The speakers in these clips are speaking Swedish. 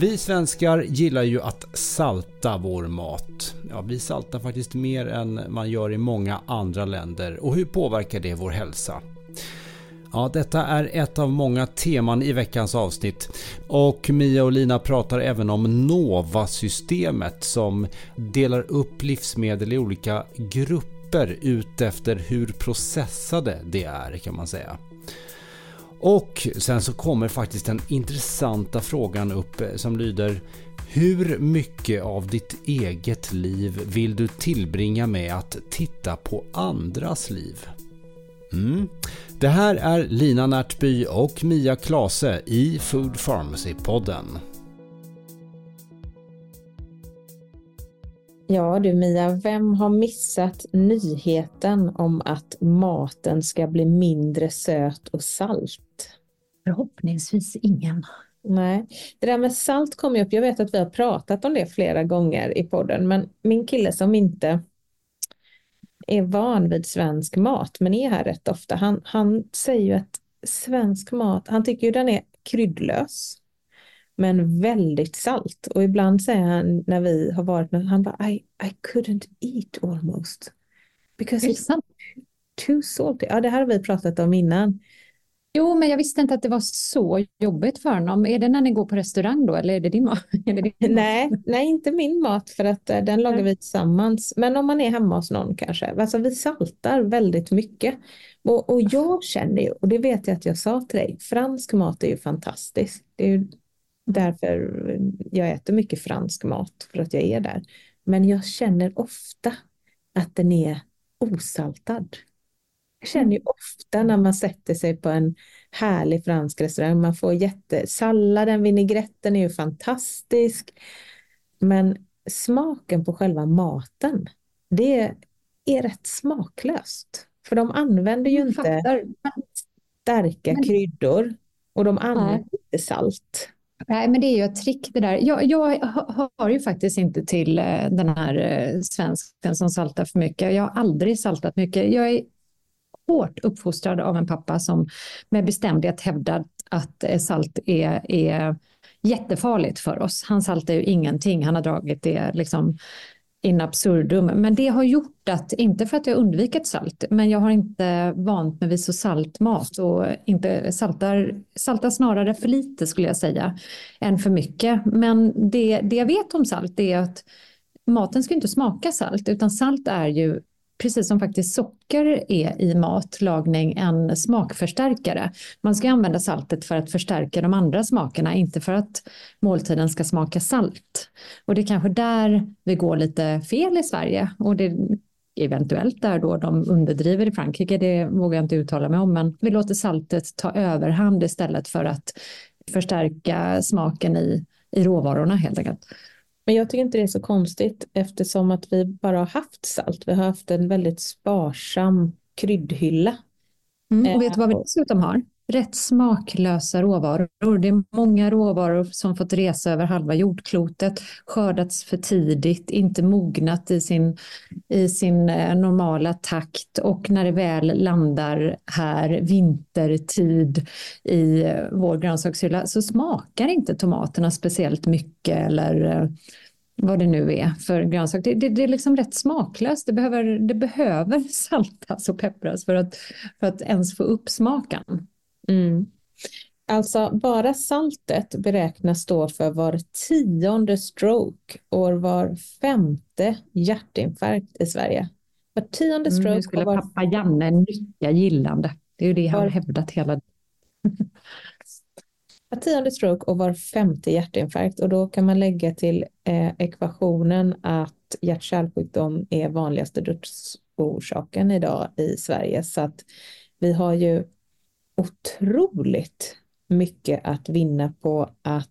Vi svenskar gillar ju att salta vår mat. Ja, vi saltar faktiskt mer än man gör i många andra länder. Och hur påverkar det vår hälsa? Ja, detta är ett av många teman i veckans avsnitt. Och Mia och Lina pratar även om NOVA-systemet som delar upp livsmedel i olika grupper utefter hur processade det är kan man säga. Och sen så kommer faktiskt den intressanta frågan upp eh, som lyder Hur mycket av ditt eget liv vill du tillbringa med att titta på andras liv? Mm. Det här är Lina Närtby och Mia Klase i Food Pharmacy-podden. Ja du Mia, vem har missat nyheten om att maten ska bli mindre söt och salt? Förhoppningsvis ingen. Nej, det där med salt kom ju upp. Jag vet att vi har pratat om det flera gånger i podden, men min kille som inte är van vid svensk mat, men är här rätt ofta, han, han säger ju att svensk mat, han tycker ju den är kryddlös men väldigt salt. Och ibland säger han när vi har varit med, han bara I, I couldn't eat almost. Because it's too, too salty. Ja, det här har vi pratat om innan. Jo, men jag visste inte att det var så jobbigt för honom. Är det när ni går på restaurang då, eller är det din mat? nej, nej, inte min mat, för att uh, den lagar vi tillsammans. Men om man är hemma hos någon kanske. Alltså, vi saltar väldigt mycket. Och, och jag känner ju, och det vet jag att jag sa till dig, fransk mat är ju fantastisk. Det är ju därför jag äter mycket fransk mat, för att jag är där. Men jag känner ofta att den är osaltad. Jag känner ju ofta när man sätter sig på en härlig fransk restaurang, man får jätte... Salladen, vinägretten är ju fantastisk. Men smaken på själva maten, det är rätt smaklöst. För de använder ju inte starka kryddor och de använder inte salt. Nej, men det är ju ett trick det där. Jag, jag har ju faktiskt inte till eh, den här eh, svensken som saltar för mycket. Jag har aldrig saltat mycket. Jag är hårt uppfostrad av en pappa som med bestämdhet hävdar att eh, salt är, är jättefarligt för oss. Han saltar ju ingenting. Han har dragit det liksom in absurdum. Men det har gjort att, inte för att jag undvikit salt, men jag har inte vant mig vid så salt mat och inte saltar, saltar snarare för lite skulle jag säga, än för mycket. Men det, det jag vet om salt är att maten ska inte smaka salt, utan salt är ju precis som faktiskt socker är i matlagning, en smakförstärkare. Man ska använda saltet för att förstärka de andra smakerna, inte för att måltiden ska smaka salt. Och det är kanske där vi går lite fel i Sverige. Och det eventuellt där då de underdriver i Frankrike, det vågar jag inte uttala mig om, men vi låter saltet ta överhand istället för att förstärka smaken i, i råvarorna helt enkelt. Men jag tycker inte det är så konstigt eftersom att vi bara har haft salt. Vi har haft en väldigt sparsam kryddhylla. Mm, och vet du vad vi eh, dessutom har? Rätt smaklösa råvaror. Det är många råvaror som fått resa över halva jordklotet, skördats för tidigt, inte mognat i sin, i sin eh, normala takt och när det väl landar här vintertid i eh, vår grönsakshylla så smakar inte tomaterna speciellt mycket eller eh, vad det nu är för grönsak. Det, det, det, är liksom rätt smaklöst. Det behöver, det behöver saltas och peppras för att, för att ens få upp smaken. Mm. Alltså bara saltet beräknas stå för var tionde stroke och var femte hjärtinfarkt i Sverige. Var tionde Mm, stroke nu skulle var, pappa Janne nicka gillande. Det är ju det han Var- hävdat hela var tionde stroke och var femte hjärtinfarkt. Och då kan man lägga till eh, ekvationen att hjärt-kärlsjukdom är vanligaste dödsorsaken idag i Sverige. Så att vi har ju otroligt mycket att vinna på att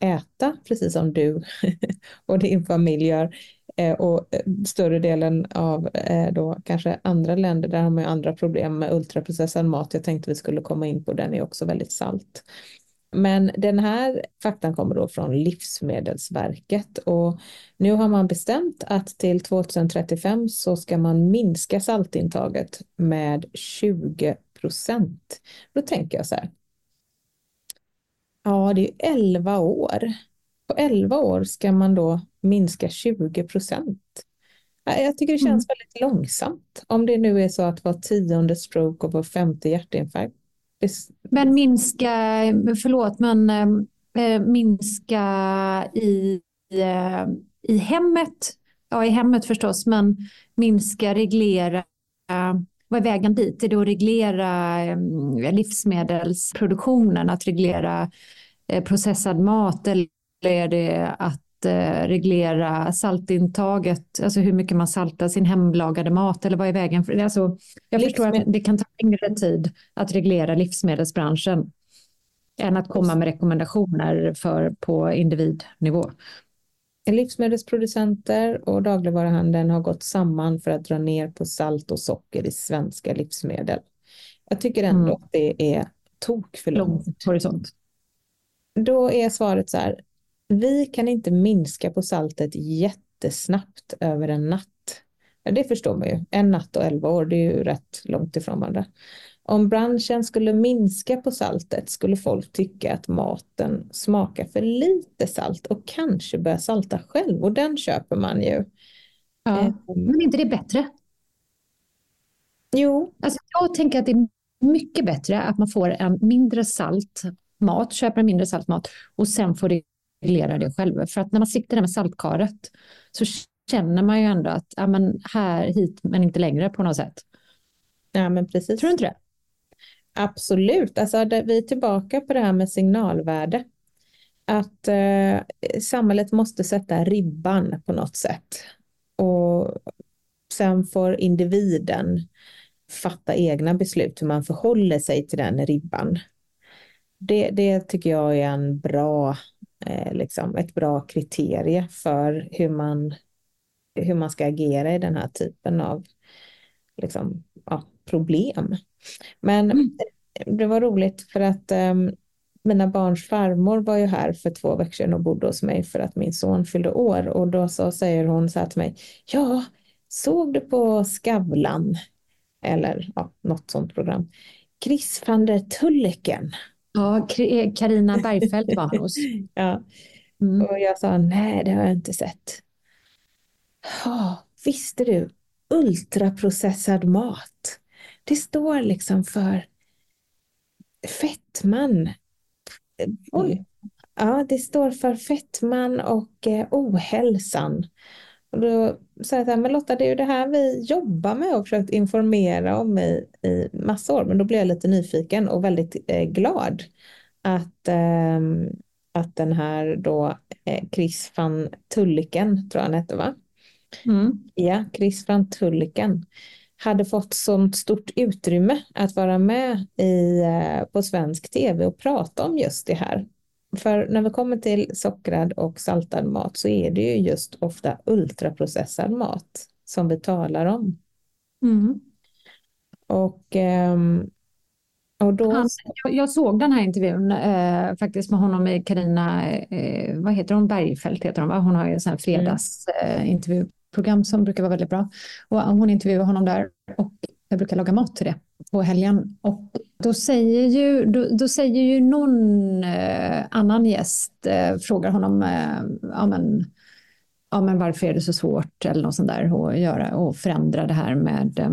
äta, precis som du och din familj gör. Eh, och eh, större delen av eh, då kanske andra länder, där har man ju andra problem med ultraprocessad mat. Jag tänkte vi skulle komma in på den är också väldigt salt. Men den här faktan kommer då från Livsmedelsverket och nu har man bestämt att till 2035 så ska man minska saltintaget med 20 procent. Då tänker jag så här. Ja, det är 11 år. På 11 år ska man då minska 20 procent. Jag tycker det känns väldigt långsamt. Om det nu är så att var tionde stroke och var femte hjärtinfarkt. Men minska, förlåt, men eh, minska i, eh, i hemmet, ja i hemmet förstås, men minska, reglera, vad är vägen dit? Är det att reglera eh, livsmedelsproduktionen, att reglera eh, processad mat eller är det att eh, reglera saltintaget, alltså hur mycket man saltar sin hemlagade mat eller vad är vägen? För, alltså, jag förstår att det kan ta längre tid att reglera livsmedelsbranschen än att komma med rekommendationer för, på individnivå. Livsmedelsproducenter och dagligvaruhandeln har gått samman för att dra ner på salt och socker i svenska livsmedel. Jag tycker ändå Mm. att det är tok för långt. Lång horisont. Då är svaret så här. Vi kan inte minska på saltet jättesnabbt över en natt. Det förstår man ju. En natt och elva år, det är ju rätt långt ifrån varandra. Om branschen skulle minska på saltet skulle folk tycka att maten smakar för lite salt och kanske börja salta själv och den köper man ju. Ja. Eh, Men är inte det bättre? Jo, Alltså, jag tänker att det är mycket bättre att man får en mindre salt mat, köper en mindre salt mat och sen får reglera det själv. För att när man sitter där med saltkaret så känner man ju ändå att ja, men här, hit, men inte längre på något sätt. ja, men precis. Tror du inte det? Absolut, alltså det, vi är tillbaka på det här med signalvärde. Att eh, samhället måste sätta ribban på något sätt. Och sen får individen fatta egna beslut hur man förhåller sig till den ribban. Det, det tycker jag är en bra, eh, liksom, ett bra kriterie för hur man, hur man ska agera i den här typen av liksom, ja, problem. Men Mm. det var roligt för att um, mina barns farmor var ju här för två veckor sedan och bodde hos mig för att min son fyllde år och då så säger hon så här till mig, ja, såg du på Skavlan? Eller ja, något sånt program. Chris van der Tulleken. Ja, Karina Bergfeldt var hos. Ja, Mm. och jag sa nej, det har jag inte sett. Ja, visste du? Ultraprocessad mat. Det står liksom för fettman. Oj. Ja, det står för fettman och eh, ohälsan. Och då sa jag så här, men Lotta, det är ju det här vi jobbar med och försökt informera om i, i massa år. Men då blev jag lite nyfiken och väldigt eh, glad att, ehm, att den här då eh, Chris van Tulliken, tror jag han hette va? Mm. Ja, Chris van Tulliken hade fått sånt stort utrymme att vara med i, eh, på svensk tv och prata om just det här. För när vi kommer till sockrad och saltad mat så är det ju just ofta ultraprocessad mat som vi talar om. Mm. Och, ehm, och då... Han, jag, såg den här intervjun eh, faktiskt med honom med Karina, eh, vad heter hon, Bergfeldt heter hon va? Hon har ju en sån här fredagsintervjuprogram eh, program som brukar vara väldigt bra. Och hon intervjuade honom där och jag brukar laga mat till det på helgen. Och då säger ju, då, då säger ju någon eh, annan gäst, eh, frågar honom, eh, ja, men, ja men varför är det så svårt eller något sånt där att göra och förändra det här med eh,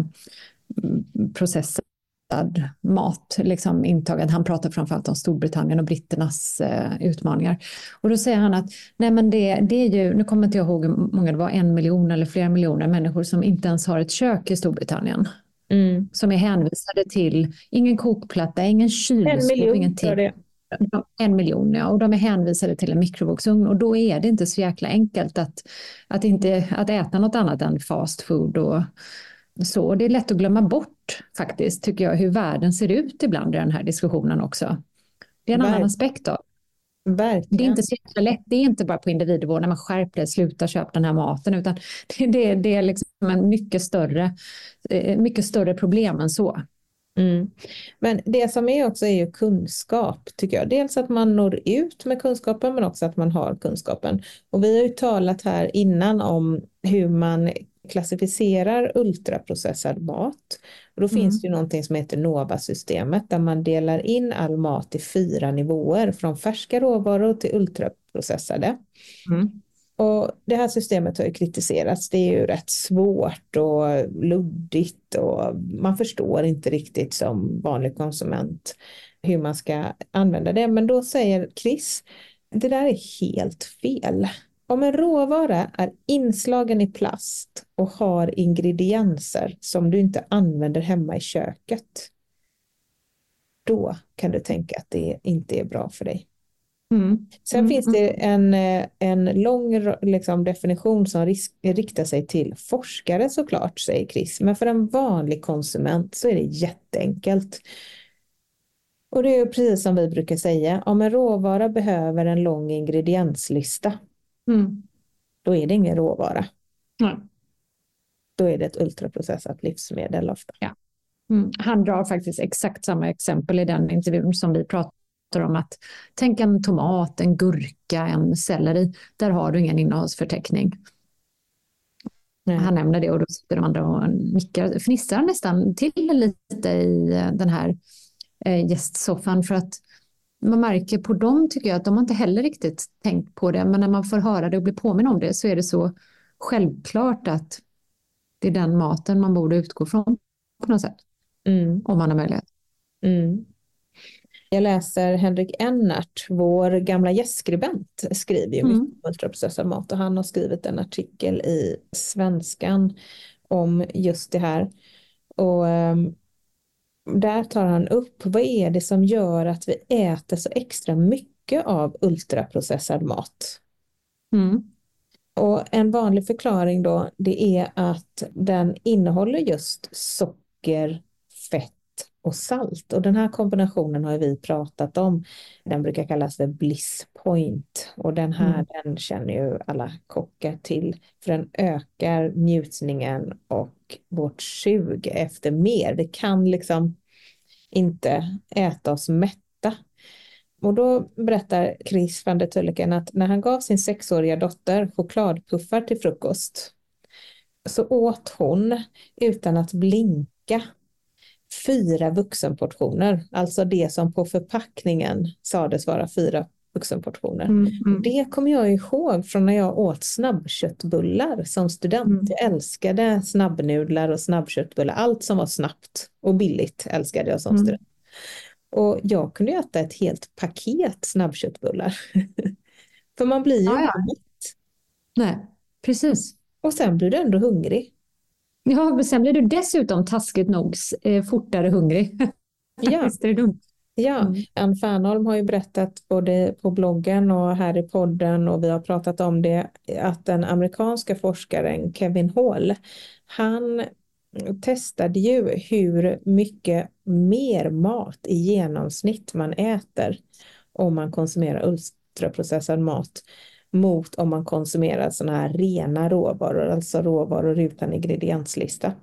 mat, liksom intaget. Han pratar framförallt om Storbritannien och britternas eh, utmaningar. Och då säger han att nej men det, det är ju, nu kommer inte jag ihåg hur många det var, en miljon eller flera miljoner människor som inte ens har ett kök i Storbritannien. Mm. Som är hänvisade till ingen kokplatta, ingen kylskåp, ingenting. Det. En miljon, ja. Och de är hänvisade till en mikrovågsugn. Och då är det inte så jäkla enkelt att, att, inte, att äta något annat än fast food och så. Det är lätt att glömma bort faktiskt, tycker jag, hur världen ser ut ibland i den här diskussionen också. Det är en Ver annan aspekt av. Verkligen. Det är inte så lätt. Det är inte bara på individnivå när man skärper sluta köpa den här maten, utan det, det, det är liksom en mycket större, eh, mycket större problem än så. Mm. Men det som är också är ju kunskap, tycker jag. Dels att man når ut med kunskapen, men också att man har kunskapen. Och vi har ju talat här innan om hur man klassificerar ultraprocessad mat. Och då mm. finns det ju någonting som heter NOVA-systemet där man delar in all mat i fyra nivåer från färska råvaror till ultraprocessade. Mm. Och det här systemet har ju kritiserats. Det är ju rätt svårt och luddigt och man förstår inte riktigt som vanlig konsument hur man ska använda det. Men då säger Chris, det där är helt fel. Om en råvara är inslagen i plast och har ingredienser som du inte använder hemma i köket, då kan du tänka att det inte är bra för dig. Mm. Sen mm. finns det en, en lång liksom, definition som risk, riktar sig till forskare såklart, säger Chris. Men för en vanlig konsument så är det jätteenkelt. Och det är precis som vi brukar säga, om en råvara behöver en lång ingredienslista, mm. då är det ingen råvara. Mm. Då är det ett ultraprocessat livsmedel ofta. Ja. Mm. Han drar faktiskt exakt samma exempel i den intervjun som vi pratade om att tänk en tomat, en gurka, en selleri. Där har du ingen innehållsförteckning. Nej. Han nämner det och då sitter de andra och nickar, fnissar nästan till lite i eh, den här eh, gästsoffan för att man märker på dem tycker jag att de har inte heller riktigt tänkt på det. Men när man får höra det och blir påminn om det så är det så självklart att det är den maten man borde utgå från på något sätt. Mm. Om man har möjlighet. Mm. Jag läser Henrik Ennart, vår gamla gästskribent, skriver ju mm. mycket om ultraprocessad mat och han har skrivit en artikel i Svenskan om just det här. Och um, där tar han upp vad är det som gör att vi äter så extra mycket av ultraprocessad mat. Mm. Och en vanlig förklaring då det är att den innehåller just socker, och salt. Och den här kombinationen har vi pratat om. Den brukar kallas för bliss point och den här mm. den känner ju alla kockar till för den ökar njutningen och vårt sug efter mer. Vi kan liksom inte äta oss mätta. Och då berättar Chris van der Tulleken att när han gav sin sexåriga dotter chokladpuffar till frukost så åt hon utan att blinka fyra vuxenportioner, alltså det som på förpackningen sades vara fyra vuxenportioner. Mm, mm. Det kommer jag ihåg från när jag åt snabbköttbullar som student. Mm. Jag älskade snabbnudlar och snabbköttbullar, allt som var snabbt och billigt älskade jag som mm. student. Och jag kunde äta ett helt paket snabbköttbullar. För man blir ju ah, ja. Nej, precis. Och sen blir du ändå hungrig. Ja, men sen blir du dessutom taskigt nog eh, fortare hungrig. Ja. Det dumt? Ja, mm. Ann Fernholm har ju berättat både på bloggen och här i podden och vi har pratat om det att den amerikanska forskaren Kevin Hall, han testade ju hur mycket mer mat i genomsnitt man äter om man konsumerar ultraprocessad mat mot om man konsumerar sådana här rena råvaror, alltså råvaror utan ingredienslista.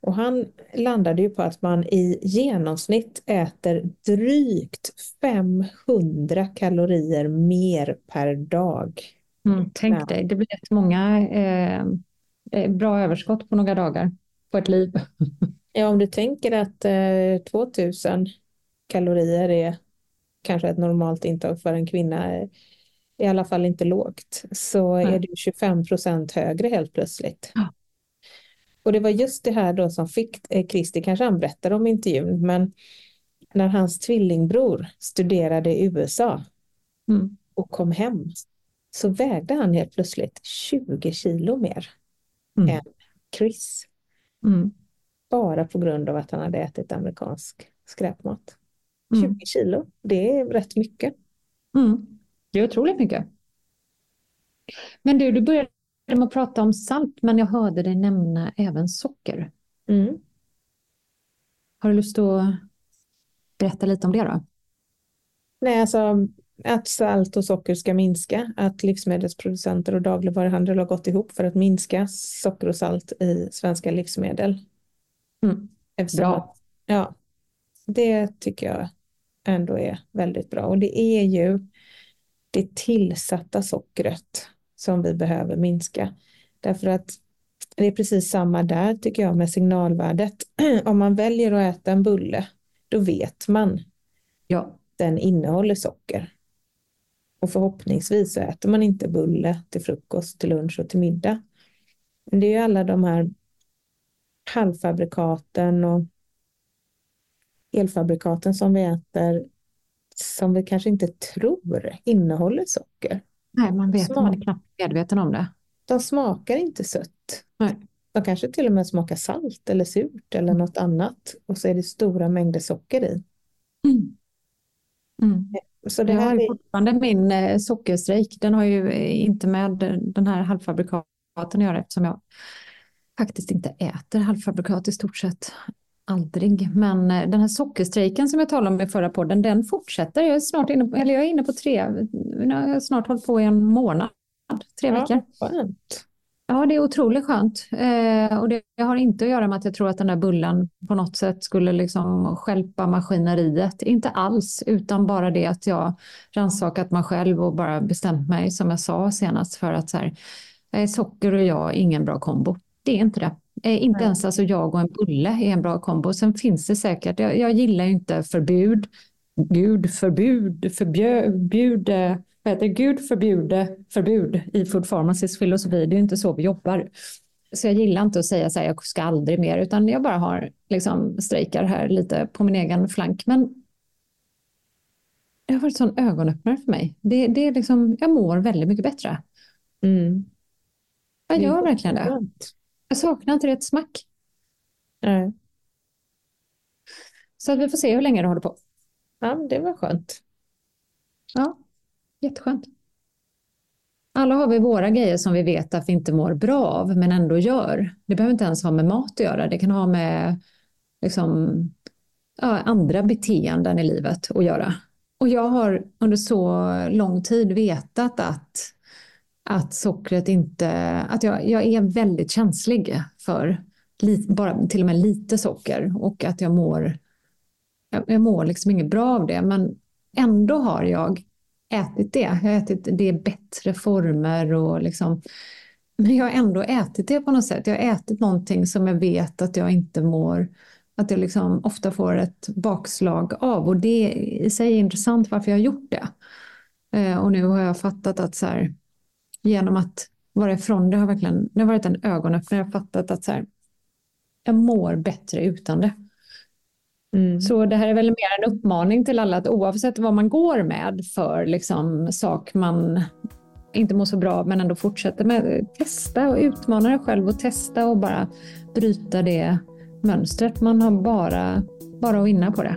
Och han landade ju på att man i genomsnitt äter drygt 500 kalorier mer per dag. Mm, tänk ja. dig, det blir rätt många eh, eh bra överskott på några dagar på ett liv. ja, om du tänker att eh, 2000 kalorier är kanske ett normalt intag för en kvinna i alla fall inte lågt, så mm. är det 25 procent högre helt plötsligt. Ja. Och det var just det här då som fick eh, Christer, kanske han berättade om intervjun, men när hans tvillingbror studerade i USA Mm. och kom hem så vägde han helt plötsligt 20 kilo mer Mm. än Chris. Mm. Bara på grund av att han hade ätit amerikansk skräpmat. Mm. 20 kilo, det är rätt mycket. Det är otroligt mycket. Men du, du började med att prata om salt, men jag hörde dig nämna även socker. Mm. Har du lust att berätta lite om det då? Nej, alltså att salt och socker ska minska, att livsmedelsproducenter och dagligvaruhandel har gått ihop för att minska socker och salt i svenska livsmedel. Mm. Eftersom Bra. Ja, det tycker jag ändå är väldigt bra. Och det är ju det tillsatta sockret som vi behöver minska. Därför att det är precis samma där tycker jag med signalvärdet. Om man väljer att äta en bulle, då vet man Ja. den innehåller socker. Och förhoppningsvis så äter man inte bulle till frukost, till lunch och till middag. Men det är ju alla de här halvfabrikaten och elfabrikaten som vi äter som vi kanske inte tror innehåller socker. Nej, man vet, Smak. man är knappt medveten om det. De smakar inte sött. Nej. De kanske till och med smakar salt eller surt eller något annat. Och så är det stora mängder socker i. Mm. Mm. Så det Jag har är, fortfarande min eh, sockerstrejk. Den har ju eh, inte med den här halvfabrikaten att göra eftersom jag faktiskt inte äter halvfabrikat i stort sett aldrig. Men eh, den här sockerstrejken som jag talade om i förra podden, den fortsätter. Jag är snart inne på, eller jag är inne på tre, jag har snart hållit på i en månad, tre veckor. ja, skönt. Ja, det är otroligt skönt. Eh, och det har inte att göra med att jag tror att den där bullen på något sätt skulle liksom stjälpa maskineriet. Inte alls, utan bara det att jag rannsakat mig själv och bara bestämt mig, som jag sa senast, för att så här, eh, socker och jag är ingen bra kombo. Det är inte det. Eh, inte Nej. ens alltså jag och en bulle är en bra kombo. Sen finns det säkert, jag, jag gillar ju inte förbud. Gud förbud, förbjud, eh, vad heter? Gud förbjude förbud i Food Pharmacys filosofi. Det är inte så vi jobbar. Så jag gillar inte att säga så här, jag ska aldrig mer, utan jag bara har liksom strejkar här lite på min egen flank. Men det har varit sån ögonöppnare för mig. Det, det är liksom, jag mår väldigt mycket bättre. Mm. Jag gör verkligen det. Jag saknar inte det ett smack. Nej. Så att vi får se hur länge det håller på. Ja, det var skönt. Ja, jätteskönt. Alla har vi våra grejer som vi vet att vi inte mår bra av, men ändå gör. Det behöver inte ens ha med mat att göra. Det kan ha med liksom, ja, andra beteenden i livet att göra. Och jag har under så lång tid vetat att, att sockret inte... Att jag, jag är väldigt känslig för li, bara till och med lite socker och att jag mår... Jag, jag mår liksom inget bra av det, men ändå har jag ätit det. Jag har ätit det i bättre former och liksom... Men jag har ändå ätit det på något sätt. Jag har ätit någonting som jag vet att jag inte mår... Att jag liksom ofta får ett bakslag av. Och det i sig är intressant varför jag har gjort det. Eh, och nu har jag fattat att så här, genom att vara ifrån det har verkligen det har varit en ögonöppnare. Jag har fattat att så här, jag mår bättre utan det. Mm. Så det här är väl mer en uppmaning till alla att oavsett vad man går med för liksom, sak man inte mår så bra men ändå fortsätter med, testa och utmana dig själv och testa och bara bryta det mönstret. Man har bara, bara att vinna på det.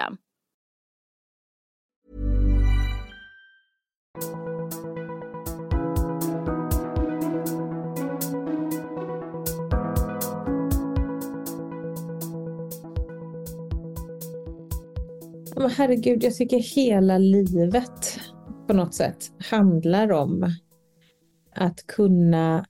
Men herregud, jag tycker hela livet på något sätt handlar om att kunna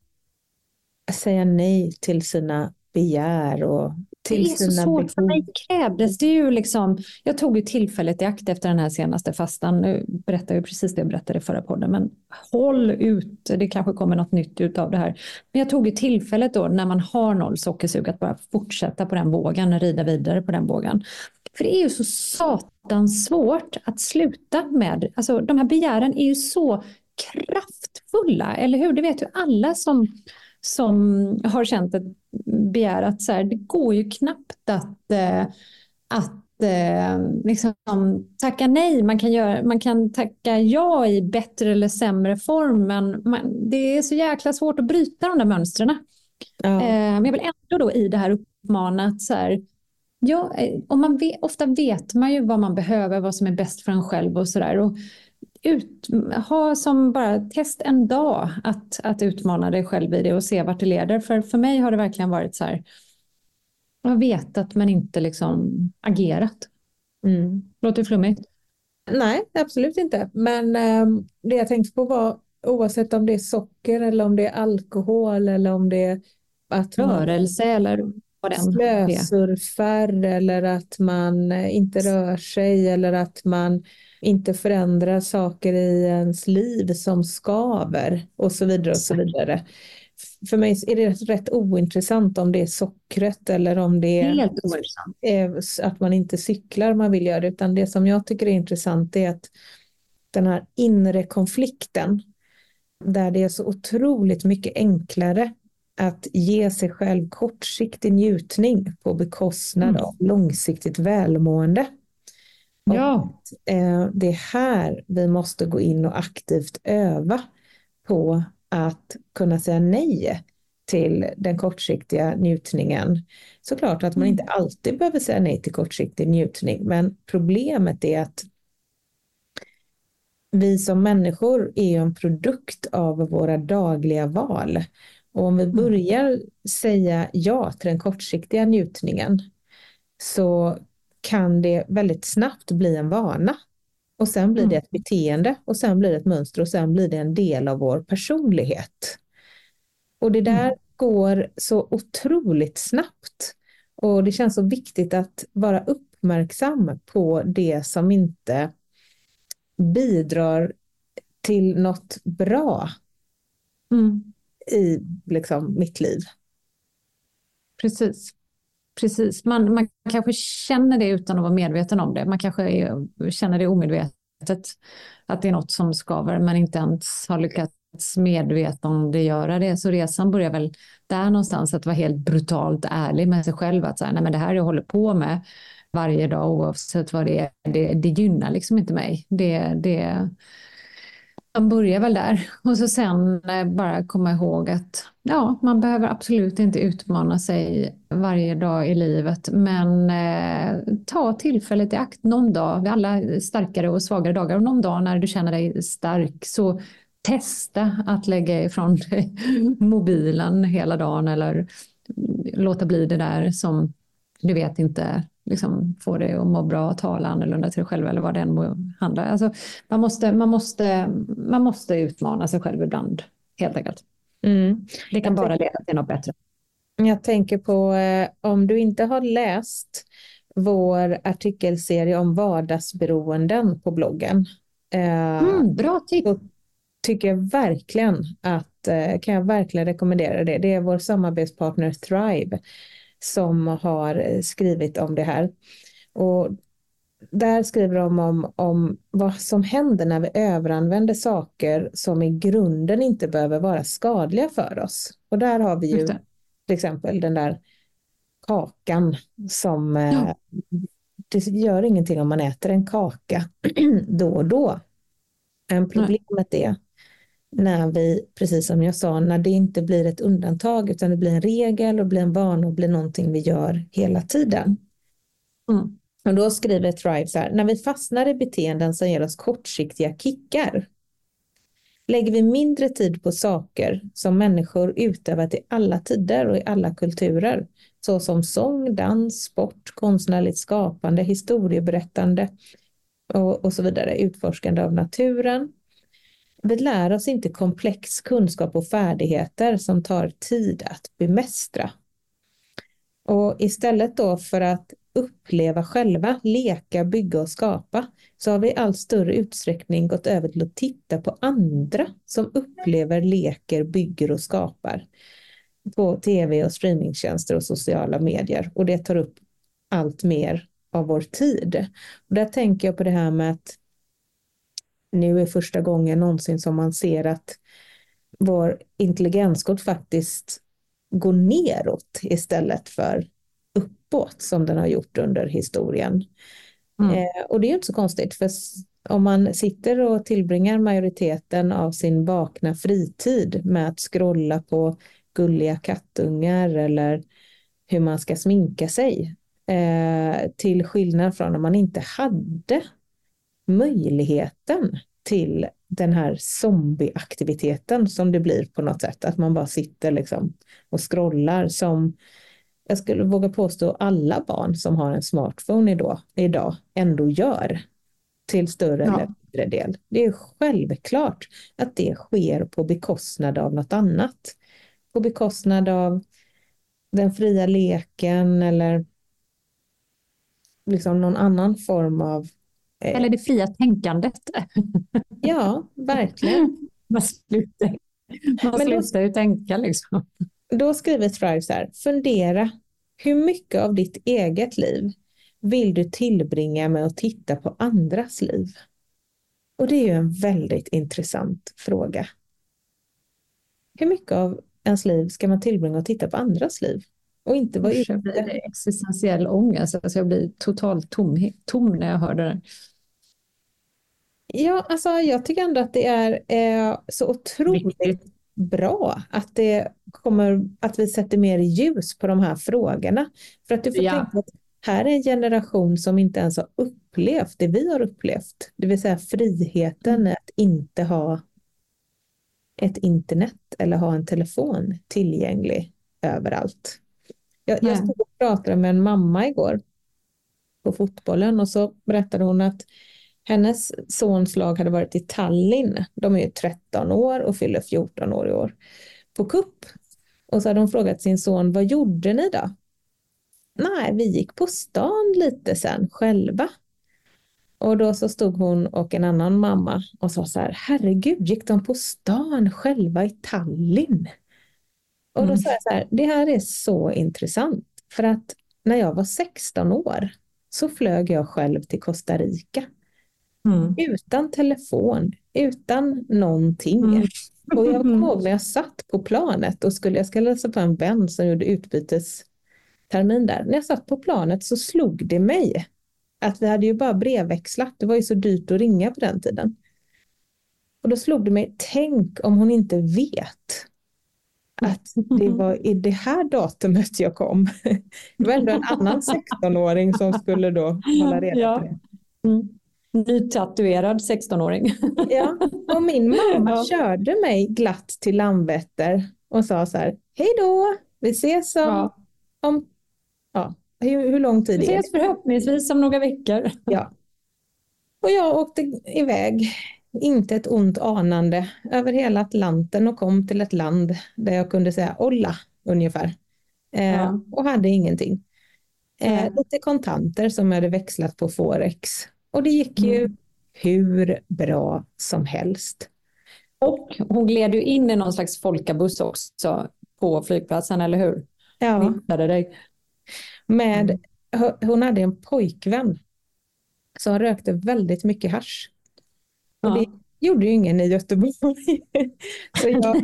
säga nej till sina begär och till det är så sina svårt. För mig krävdes det ju liksom, jag tog ju tillfället i akt efter den här senaste fastan. Nu berättar jag precis det jag berättade i förra podden, men håll ut. Det kanske kommer något nytt ut av det här. Men jag tog ju tillfället då när man har noll sockersug att bara fortsätta på den vågen, rida vidare på den vågen. För det är ju så satans svårt att sluta med, alltså de här begären är ju så kraftfulla, eller hur? Det vet ju alla som som har känt ett begär att så här, det går ju knappt att, eh, att eh, liksom, tacka nej. Man kan, göra, man kan tacka ja i bättre eller sämre form, men man, det är så jäkla svårt att bryta de där mönstren. Ja. Eh, men jag vill ändå då i det här uppmana att så här, ja, om man vet, ofta vet man ju vad man behöver, vad som är bäst för en själv och sådär ut, ha som bara test en dag att, att utmana dig själv i det och se vart det leder. För, för mig har det verkligen varit så här, jag har vetat men inte liksom agerat. Mm. Låter flummigt. Nej, absolut inte. Men eh, det jag tänkte på var oavsett om det är socker eller om det är alkohol eller om det är att man Rörelse eller vad den är. slösurfar eller att man inte rör sig eller att man inte förändrar saker i ens liv som skaver och så vidare och så vidare. För mig är det rätt ointressant om det är sockret eller om det är är att man inte cyklar man vill göra det, utan det som jag tycker är intressant är att den här inre konflikten där det är så otroligt mycket enklare att ge sig själv kortsiktig njutning på bekostnad Mm. av långsiktigt välmående. Och Ja. eh, det är här vi måste gå in och aktivt öva på att kunna säga nej till den kortsiktiga njutningen. Såklart att man inte alltid behöver säga nej till kortsiktig njutning, men problemet är att vi som människor är en produkt av våra dagliga val. Och om vi börjar säga ja till den kortsiktiga njutningen så kan det väldigt snabbt bli en vana. Och sen blir det ett beteende och sen blir det ett mönster och sen blir det en del av vår personlighet. Och det där går så otroligt snabbt. Och det känns så viktigt att vara uppmärksam på det som inte bidrar till något bra Mm. i liksom, mitt liv. Precis. Precis. Man, man kanske känner det utan att vara medveten om det. Man kanske är, känner det omedvetet att det är något som skaver men inte ens har lyckats medvetandegöra det. Så resan börjar väl där någonstans att vara helt brutalt ärlig med sig själv. Att säga, nej men det här jag håller på med varje dag oavsett vad det är, det, det gynnar liksom inte mig. Det, det, man börjar väl där och så sen eh, bara komma ihåg att ja, man behöver absolut inte utmana sig varje dag i livet, men eh, ta tillfället i akt någon dag. Vi har alla starkare och svagare dagar och någon dag när du känner dig stark så testa att lägga ifrån dig mobilen hela dagen eller mm, låta bli det där som du vet inte liksom får dig att må bra, tala annorlunda till dig själv eller vad det än må handla. Alltså, man, måste, man, måste, man måste utmana sig själv ibland, helt enkelt. Mm. Det kan bara leda till något bättre. Jag tänker på eh, om du inte har läst vår artikelserie om vardagsberoenden på bloggen. Eh, Mm, bra tips. tycker jag verkligen att, eh, kan jag verkligen rekommendera det. Det är vår samarbetspartner Thrive som har eh, skrivit om det här. Och där skriver de om, om vad som händer när vi överanvänder saker som i grunden inte behöver vara skadliga för oss. Och där har vi ju till exempel den där kakan som eh, ja. det gör ingenting om man äter en kaka då och då. Men problemet är när vi, precis som jag sa, när det inte blir ett undantag utan det blir en regel och blir en vana och blir någonting vi gör hela tiden. Mm. Och då skriver Thrive så här, när vi fastnar i beteenden som ger oss kortsiktiga kickar lägger vi mindre tid på saker som människor utövat i alla tider och i alla kulturer, såsom sång, dans, sport, konstnärligt skapande, historieberättande och, och så vidare, utforskande av naturen. Vi lär oss inte komplex kunskap och färdigheter som tar tid att bemästra. Och istället då för att uppleva själva, leka, bygga och skapa, så har vi i allt större utsträckning gått över till att titta på andra som upplever, leker, bygger och skapar på tv och streamingtjänster och sociala medier. Och det tar upp allt mer av vår tid. Och där tänker jag på det här med att nu är första gången någonsin som man ser att vår intelligenskod faktiskt går neråt istället för uppåt som den har gjort under historien. Mm. Eh, och det är ju inte så konstigt, för om man sitter och tillbringar majoriteten av sin vakna fritid med att scrolla på gulliga kattungar eller hur man ska sminka sig, eh, till skillnad från om man inte hade möjligheten till den här zombieaktiviteten som det blir på något sätt, att man bara sitter liksom och scrollar som jag skulle våga påstå alla barn som har en smartphone idag, idag ändå gör till större ja. eller mindre del. Det är självklart att det sker på bekostnad av något annat. På bekostnad av den fria leken eller liksom någon annan form av... Eh... Eller det fria tänkandet. ja, verkligen. Man slutar, man slutar ju tänka liksom. Då skriver Thrive så här, fundera hur mycket av ditt eget liv vill du tillbringa med att titta på andras liv? Och det är ju en väldigt intressant fråga. Hur mycket av ens liv ska man tillbringa att titta på andras liv? Och inte vara ute? Jag blir existentiell ångest, alltså jag blir totalt tom, tom när jag hör det där. Ja, alltså jag tycker ändå att det är eh, så otroligt bra att, det kommer, att vi sätter mer ljus på de här frågorna. För att du får ja. tänka att här är en generation som inte ens har upplevt det vi har upplevt. Det vill säga friheten mm. att inte ha ett internet eller ha en telefon tillgänglig överallt. Jag, jag stod och pratade med en mamma igår på fotbollen och så berättade hon att hennes sons lag hade varit i Tallinn. De är ju 13 år och fyller 14 år i år. På kupp. Och så hade hon frågat sin son, vad gjorde ni då? Nej, vi gick på stan lite sen själva. Och då så stod hon och en annan mamma och sa så här, herregud, gick de på stan själva i Tallinn? Och då mm. sa jag så här, det här är så intressant. För att när jag var 16 år så flög jag själv till Costa Rica. Mm. Utan telefon, utan någonting. Mm. Och jag kommer ihåg när jag satt på planet och skulle, jag skulle läsa på en vän som gjorde utbytestermin där. När jag satt på planet så slog det mig att vi hade ju bara brevväxlat. Det var ju så dyrt att ringa på den tiden. Och då slog det mig, tänk om hon inte vet att det var i det här datumet jag kom. Det var ändå en annan 16-åring som skulle då hålla reda på det. Mm nytatuerad 16-åring. Ja, och min mamma ja. körde mig glatt till Landvetter och sa så här, hej då, vi ses om, ja. om ja, hur, hur lång tid Vi ses förhoppningsvis om några veckor. Ja. Och jag åkte iväg, inte ett ont anande, över hela Atlanten och kom till ett land där jag kunde säga olla ungefär. Eh, ja. Och hade ingenting. Eh, lite kontanter som jag hade växlat på Forex och det gick ju mm. hur bra som helst. Och hon gled ju in i någon slags folkabuss också på flygplatsen, eller hur? Ja. dig. Med, hon hade en pojkvän han rökte väldigt mycket hasch. Och Ja. det gjorde ju ingen i Göteborg. så, jag,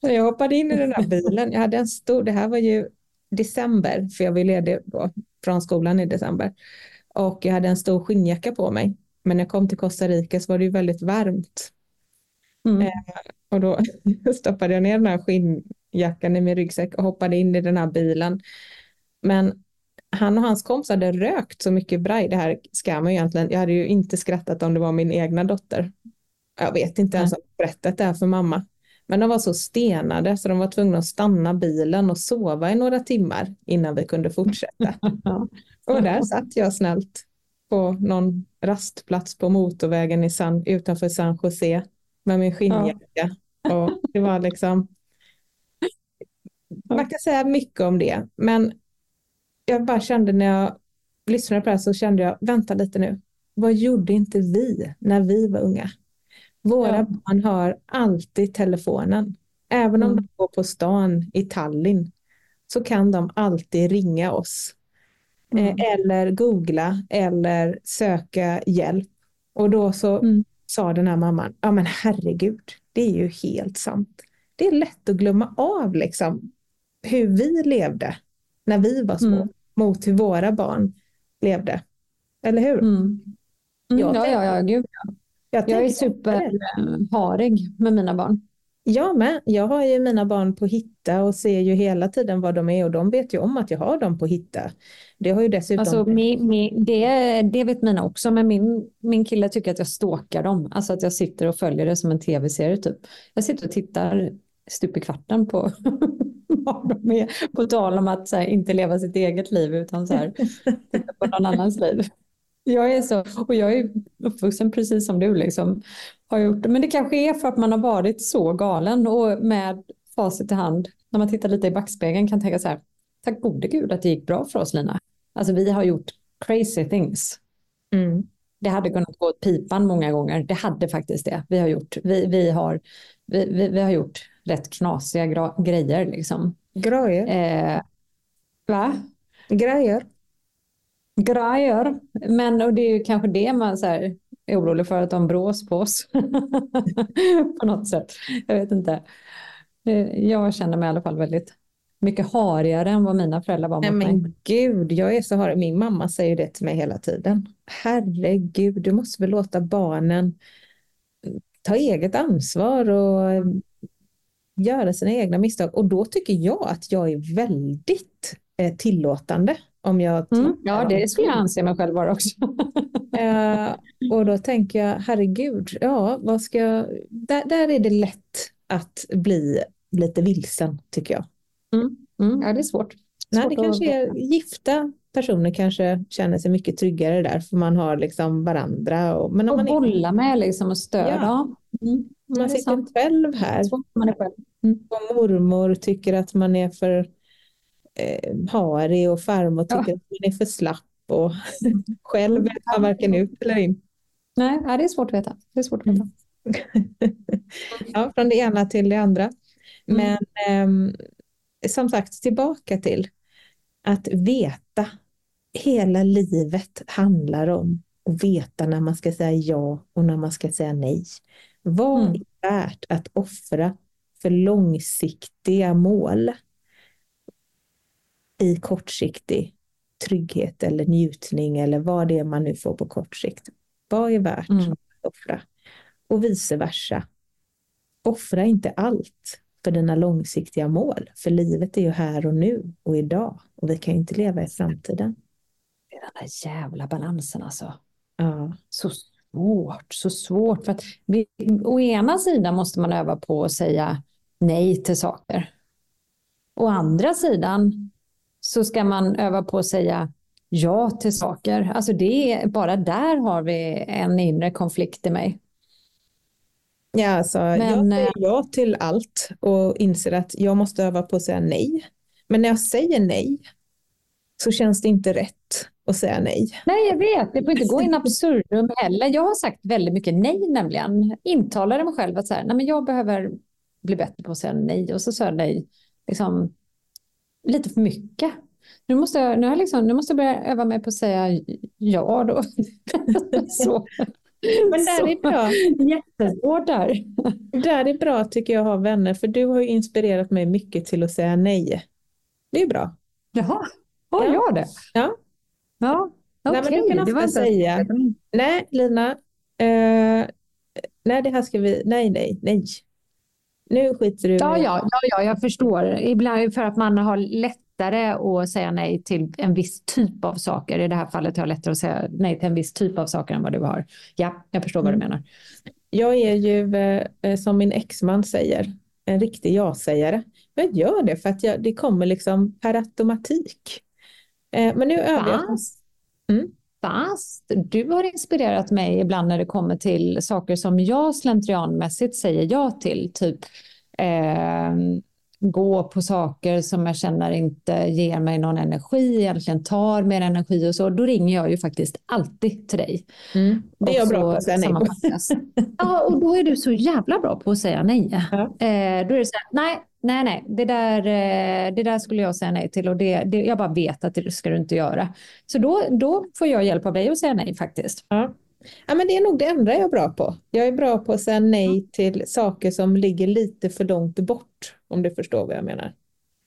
så jag hoppade in i den här bilen. Jag hade en stor, det här var ju december, för jag var ledig då från skolan i december. Och jag hade en stor skinnjacka på mig. Men när jag kom till Costa Rica så var det ju väldigt varmt. Mm. Och då stoppade jag ner den här skinnjackan i min ryggsäck och hoppade in i den här bilen. Men han och hans kompis hade rökt så mycket braj. Det här ska man ju egentligen. Jag hade ju inte skrattat om det var min egna dotter. Jag vet inte ens om jag berättat det här för mamma. Men de var så stenade så de var tvungna att stanna bilen och sova i några timmar innan vi kunde fortsätta. Ja. Och där satt jag snällt på någon rastplats på motorvägen i San, utanför San Jose med min skinnjacka. Och det var liksom, man kan säga mycket om det, men jag bara kände när jag lyssnade på det här så kände jag, vänta lite nu, vad gjorde inte vi när vi var unga? Våra Ja. barn har alltid telefonen. Även om Mm. de går på stan i Tallinn så kan de alltid ringa oss. Mm. Eh, eller googla eller söka hjälp. Och då så Mm. sa den här mamman, ja men herregud, det är ju helt sant. Det är lätt att glömma av liksom hur vi levde när vi var små Mm. mot hur våra barn levde. Eller hur? Mm. Mm. Jag Ja, ja, ja, gud. Jag är tänker- superharig med mina barn. Jag med. Jag har ju mina barn på hitta och ser ju hela tiden vad de är och de vet ju om att jag har dem på hitta. Det har ju dessutom... Alltså, min, min, det, det vet mina också, men min, min kille tycker att jag stalkar dem. Alltså att jag sitter och följer det som en tv-serie typ. Jag sitter och tittar stup i kvarten på vad de är. På tal om att så här, inte leva sitt eget liv utan så här, titta på någon annans liv. Jag är så, och jag är uppvuxen precis som du liksom har gjort. Men det kanske är för att man har varit så galen och med facit i hand, när man tittar lite i backspegeln kan tänka så här, tack gode gud att det gick bra för oss Lina. Alltså vi har gjort crazy things. Mm. Det hade kunnat gå åt pipan många gånger. Det hade faktiskt det. Vi har gjort, vi, vi har, vi, vi, vi har gjort rätt knasiga grejer liksom. Grejer. Eh, va? Grejer. Grejer. Men och det är ju kanske det man så här, är orolig för att de brås på oss. på något sätt. Jag vet inte. Eh, Jag känner mig i alla fall väldigt mycket harigare än vad mina föräldrar var Nej mot mig. men gud, jag är så harig. Min mamma säger det till mig hela tiden. Herregud, du måste väl låta barnen ta eget ansvar och eh, göra sina egna misstag. Och då tycker jag att jag är väldigt eh, tillåtande. Om jag Mm, ja, det skulle jag anse mig själv vara också. Eh, och då tänker jag, herregud, ja, vad ska jag... Där, där är det lätt att bli lite vilsen, tycker jag. Mm, ja, det är svårt. Nej, det kanske är gifta personer kanske känner sig mycket tryggare där, för man har liksom varandra. Och, men om Och man, är, bolla med liksom och stödja. Ja. Mm, det man är sitter sant. själv här man är själv. och mormor tycker att man är för eh, harig och farmor Ja. tycker att man är för slapp och själv vet man varken ut eller in. Nej, ja, det är svårt att veta. Det är svårt att veta. Ja, från det ena till det andra. Mm. Men ehm, som sagt, tillbaka till att veta. Hela livet handlar om att veta när man ska säga ja och när man ska säga nej. Vad Mm. är värt att offra för långsiktiga mål i kortsiktig trygghet eller njutning eller vad det är man nu får på kort sikt. Vad är värt Mm. att offra? Och vice versa. Offra inte allt för dina långsiktiga mål, för livet är ju här och nu och idag och vi kan ju inte leva i framtiden. Det är den där jävla balansen alltså. Ja, Så svårt, så svårt. För att vi, å ena sidan måste man öva på att säga nej till saker. Å andra sidan så ska man öva på att säga ja till saker. Alltså det är, bara där har vi en inre konflikt i mig. ja alltså, jag Men, säger eh, ja till allt och inser att jag måste öva på att säga nej. Men när jag säger nej så känns det inte rätt att säga nej. Nej, jag vet. Det får inte gå in absurdum heller. Jag har sagt väldigt mycket nej nämligen. Intalade mig själv att så här, nej, men jag behöver bli bättre på att säga nej. Och så sa jag nej liksom, lite för mycket. Nu måste jag, nu har jag liksom, nu måste jag börja öva mig på att säga ja då. så. Men där är bra. Jättesvårt där. Där är bra tycker jag att ha vänner, för du har ju inspirerat mig mycket till att säga nej. Det är bra. Jaha, har Ja. jag det? Ja. Ja, Nej, okej. men du kan det var ofta inte- säga, nej Lina, eh, nej det här ska vi, nej nej nej. Nu skiter du Ja, ja, ja, ja, jag förstår. Ibland för att man har lättare att säga nej till en viss typ av saker. I det här fallet har jag lättare att säga nej till en viss typ av saker än vad du har. Ja, jag förstår vad du Mm. menar. Jag är ju, eh, eh, som min exman säger, en riktig ja-sägare. Jag gör det för att jag, det kommer liksom per automatik. Eh, men nu övar jag. Mm. fast du har inspirerat mig ibland när det kommer till saker som jag slentrianmässigt säger ja till. Typ eh, gå på saker som jag känner inte ger mig någon energi, egentligen tar mer energi och så. Då ringer jag ju faktiskt alltid till dig. Mm. Det är jag bra på att säga nej på. Ja, och då är du så jävla bra på att säga nej. Ja. Eh, då är det så här, nej, nej, nej, det där, eh, det där skulle jag säga nej till och det, det, jag bara vet att det ska du inte göra. Så då, då får jag hjälp av dig att säga nej faktiskt. Ja. Ja, men det är nog det enda jag är bra på. Jag är bra på att säga nej till saker som ligger lite för långt bort, om du förstår vad jag menar.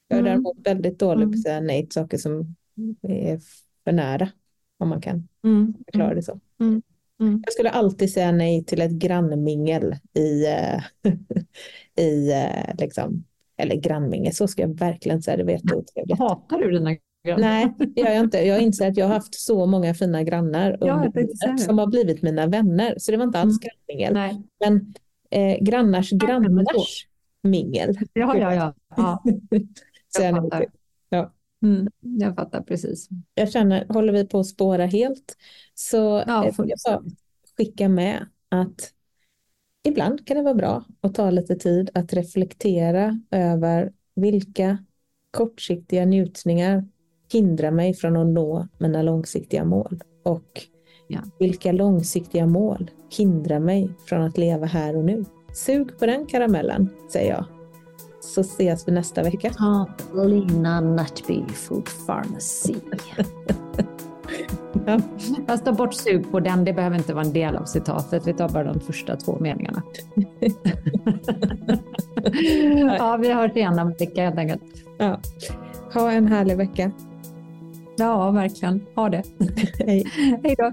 Jag är Mm. däremot väldigt dålig på Mm. att säga nej till saker som är för nära, om man kan Mm. förklara det så. Mm. Mm. Jag skulle alltid säga nej till ett grannmingel i, eh, i eh, liksom, eller grannmingel, så ska jag verkligen säga, det vet du otrevligt. Hatar du dina grannar? Nej, det gör jag inte. Jag inser att jag har haft så många fina grannar det. som har blivit mina vänner. Så det var inte alls Mm. grannmingel. Nej. Men eh, grannars då. grannars mingel. Ja, ja, ja. ja. Så jag, fattar. Mm. Jag fattar precis. jag känner, håller vi på att spåra helt så Ja, eh, jag bara skicka med att ibland kan det vara bra att ta lite tid att reflektera över vilka kortsiktiga njutningar hindrar mig från att nå mina långsiktiga mål och Ja. vilka långsiktiga mål hindrar mig från att leva här och nu. Sug på den karamellen, säger jag. Så ses vi nästa vecka. Ja, Lina Nutby Food Pharmacy. Ja. Fast ta bort sug på den, det behöver inte vara en del av citatet. Vi tar bara de första två meningarna. ja, vi hörs igen om en vecka helt enkelt. Ja. Ha en härlig vecka. Ja, verkligen. Ha det. Hej. Hej då.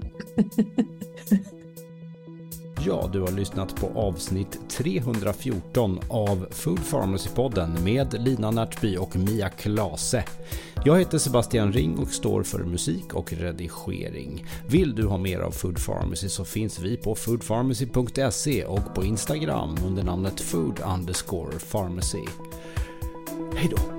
Ja, du har lyssnat på avsnitt 314 av Food Pharmacy-podden med Lina Närtby och Mia Klase. Jag heter Sebastian Ring och står för musik och redigering. Vill du ha mer av Food Pharmacy så finns vi på foodpharmacy.se och på Instagram under namnet food underscore pharmacy. Hej då!